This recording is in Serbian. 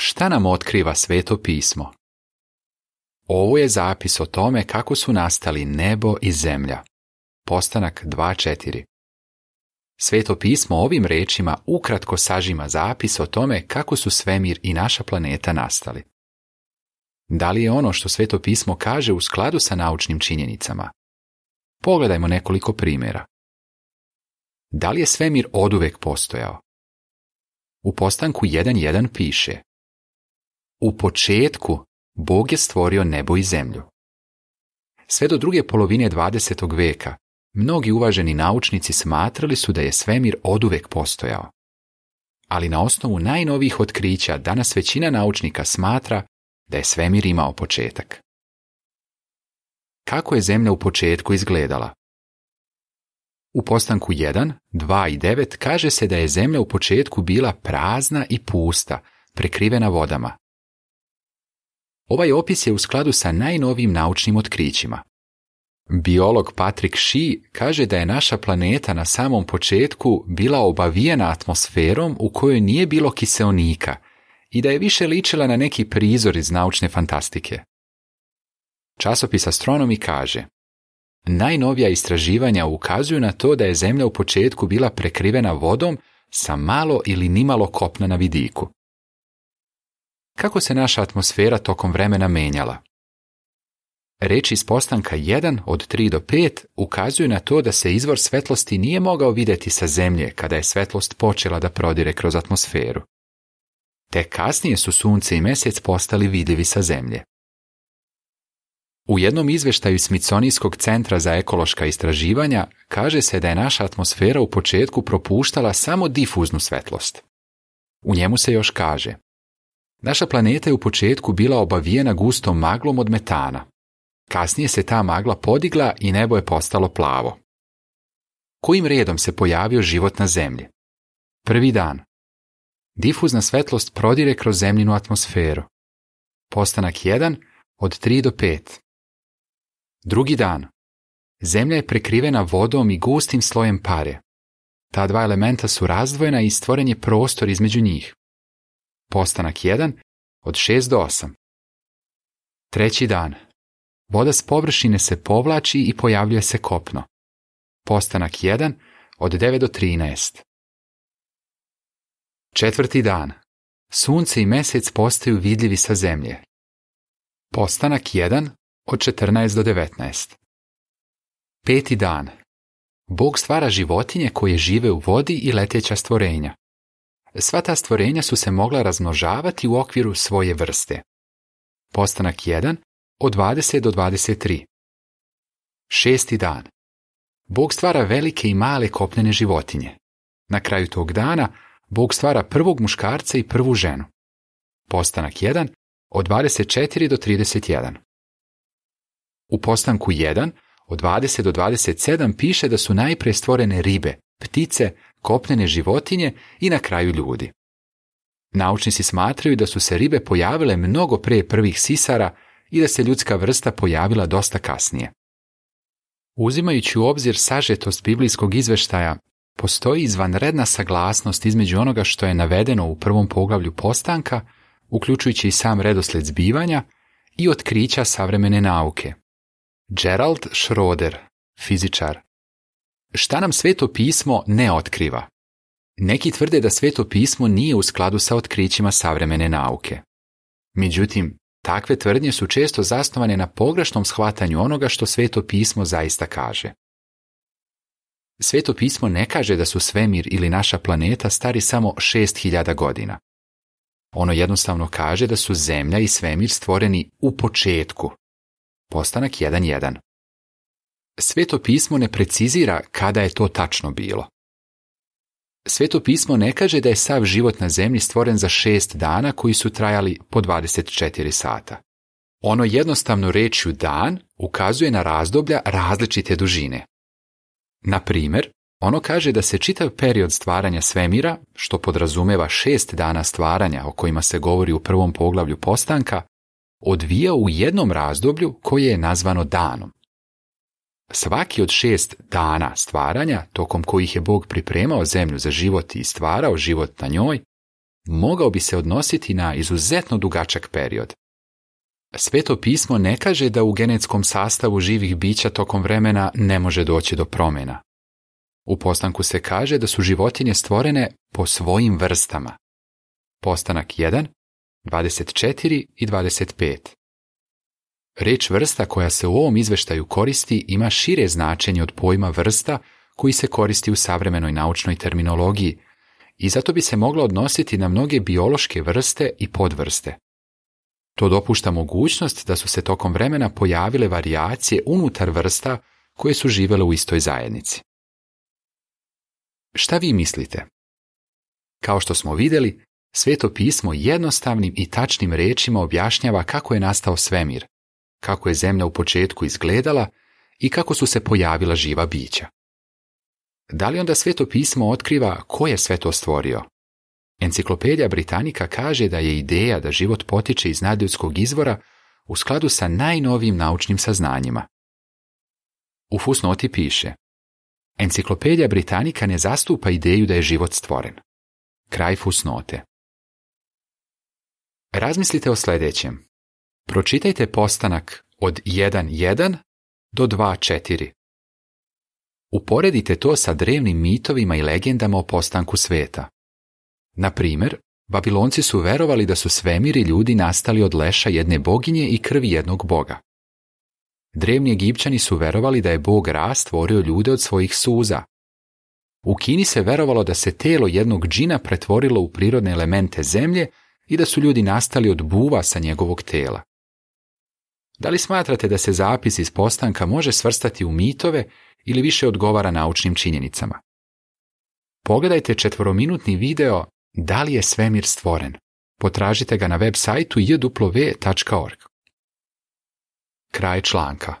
Šta nam otkriva sveto pismo? Ovo je zapis o tome kako su nastali nebo i zemlja. Postanak 2.4 Sveto pismo ovim rečima ukratko sažima zapis o tome kako su svemir i naša planeta nastali. Da li je ono što sveto pismo kaže u skladu sa naučnim činjenicama? Pogledajmo nekoliko primjera. Da li je svemir oduvek postojao? U postanku 1.1 piše u početku Bog je stvorio nebo i zemlju. Sve do druge polovine 20. veka mnogi uvaženi naučnici smatrali su da je svemir oduvek postojao. Ali na osnovu najnovijih otkrića danas većina naučnika smatra da je svemir imao početak. Kako je zemlja u početku izgledala? U postanku 1, 2 i 9 kaže se da je zemlja u početku bila prazna i pusta, prekrivena vodama, Ovaj opis je u skladu sa najnovijim naučnim otkrićima. Biolog Patrick Shi kaže da je naša planeta na samom početku bila obavijena atmosferom u kojoj nije bilo kiseonika i da je više ličila na neki prizor iz naučne fantastike. Časopis Astronomi kaže Najnovija istraživanja ukazuju na to da je Zemlja u početku bila prekrivena vodom sa malo ili nimalo kopna na vidiku. Kako se naša atmosfera tokom vremena menjala? Reči iz postanka 1 od 3 do 5 ukazuju na to da se izvor svetlosti nije mogao vidjeti sa zemlje kada je svetlost počela da prodire kroz atmosferu. Te kasnije su sunce i mesec postali vidljivi sa zemlje. U jednom izveštaju Smiconijskog centra za ekološka istraživanja kaže se da je naša atmosfera u početku propuštala samo difuznu svetlost. U njemu se još kaže Naša planeta je u početku bila obavijena gustom maglom od metana. Kasnije se ta magla podigla i nebo je postalo plavo. Kojim redom se pojavio život na Zemlji? Prvi dan. Difuzna svetlost prodire kroz zemljinu atmosferu. Postanak 1 od 3 do 5. Drugi dan. Zemlja je prekrivena vodom i gustim slojem pare. Ta dva elementa su razdvojena i stvoren je prostor između njih. Postanak 1 od 6 do 8. Treći dan. Voda s površine se povlači i pojavljuje se kopno. Postanak 1 od 9 do 13. Četvrti dan. Sunce i mesec postaju vidljivi sa zemlje. Postanak 1 od 14 do 19. Peti dan. Bog stvara životinje koje žive u vodi i leteća stvorenja sva ta stvorenja su se mogla razmnožavati u okviru svoje vrste. Postanak 1 od 20 do 23. Šesti dan. Bog stvara velike i male kopnene životinje. Na kraju tog dana Bog stvara prvog muškarca i prvu ženu. Postanak 1 od 24 do 31. U postanku 1 od 20 do 27 piše da su najprije stvorene ribe, ptice, kopnene životinje i na kraju ljudi. Naučnici smatraju da su se ribe pojavile mnogo prije prvih sisara i da se ljudska vrsta pojavila dosta kasnije. Uzimajući u obzir sažetost biblijskog izveštaja, postoji izvanredna saglasnost između onoga što je navedeno u prvom poglavlju postanka, uključujući i sam redosled zbivanja, i otkrića savremene nauke. Gerald Schroeder, fizičar, Šta nam sveto pismo ne otkriva? Neki tvrde da sveto pismo nije u skladu sa otkrićima savremene nauke. Međutim, takve tvrdnje su često zasnovane na pogrešnom shvatanju onoga što sveto pismo zaista kaže. Sveto pismo ne kaže da su svemir ili naša planeta stari samo 6000 godina. Ono jednostavno kaže da su zemlja i svemir stvoreni u početku. Postanak 1.1. Sveto pismo ne precizira kada je to tačno bilo. Sveto pismo ne kaže da je sav život na zemlji stvoren za šest dana koji su trajali po 24 sata. Ono jednostavno rečju dan ukazuje na razdoblja različite dužine. Na primjer, ono kaže da se čitav period stvaranja svemira, što podrazumeva šest dana stvaranja o kojima se govori u prvom poglavlju postanka, odvija u jednom razdoblju koje je nazvano danom. Svaki od šest dana stvaranja, tokom kojih je Bog pripremao zemlju za život i stvarao život na njoj, mogao bi se odnositi na izuzetno dugačak period. Sveto pismo ne kaže da u genetskom sastavu živih bića tokom vremena ne može doći do promjena. U postanku se kaže da su životinje stvorene po svojim vrstama. Postanak 1, 24 i 25. Reč vrsta koja se u ovom izveštaju koristi ima šire značenje od pojma vrsta koji se koristi u savremenoj naučnoj terminologiji i zato bi se mogla odnositi na mnoge biološke vrste i podvrste. To dopušta mogućnost da su se tokom vremena pojavile varijacije unutar vrsta koje su živele u istoj zajednici. Šta vi mislite? Kao što smo vidjeli, Sveto pismo jednostavnim i tačnim rečima objašnjava kako je nastao svemir, kako je zemlja u početku izgledala i kako su se pojavila živa bića. Da li onda sveto pismo otkriva ko je sve to stvorio? Enciklopedija Britanika kaže da je ideja da život potiče iz nadljudskog izvora u skladu sa najnovijim naučnim saznanjima. U fusnoti piše Enciklopedija Britanika ne zastupa ideju da je život stvoren. Kraj fusnote. Razmislite o sljedećem. Pročitajte postanak od 1.1 do 2.4. Uporedite to sa drevnim mitovima i legendama o postanku sveta. Na primjer, Babilonci su verovali da su svemiri ljudi nastali od leša jedne boginje i krvi jednog boga. Drevni Egipćani su verovali da je bog Ra stvorio ljude od svojih suza. U Kini se verovalo da se telo jednog džina pretvorilo u prirodne elemente zemlje i da su ljudi nastali od buva sa njegovog tela. Da li smatrate da se zapis iz postanka može svrstati u mitove ili više odgovara naučnim činjenicama? Pogledajte četvorominutni video Da li je svemir stvoren? Potražite ga na web sajtu jw.org. Kraj članka.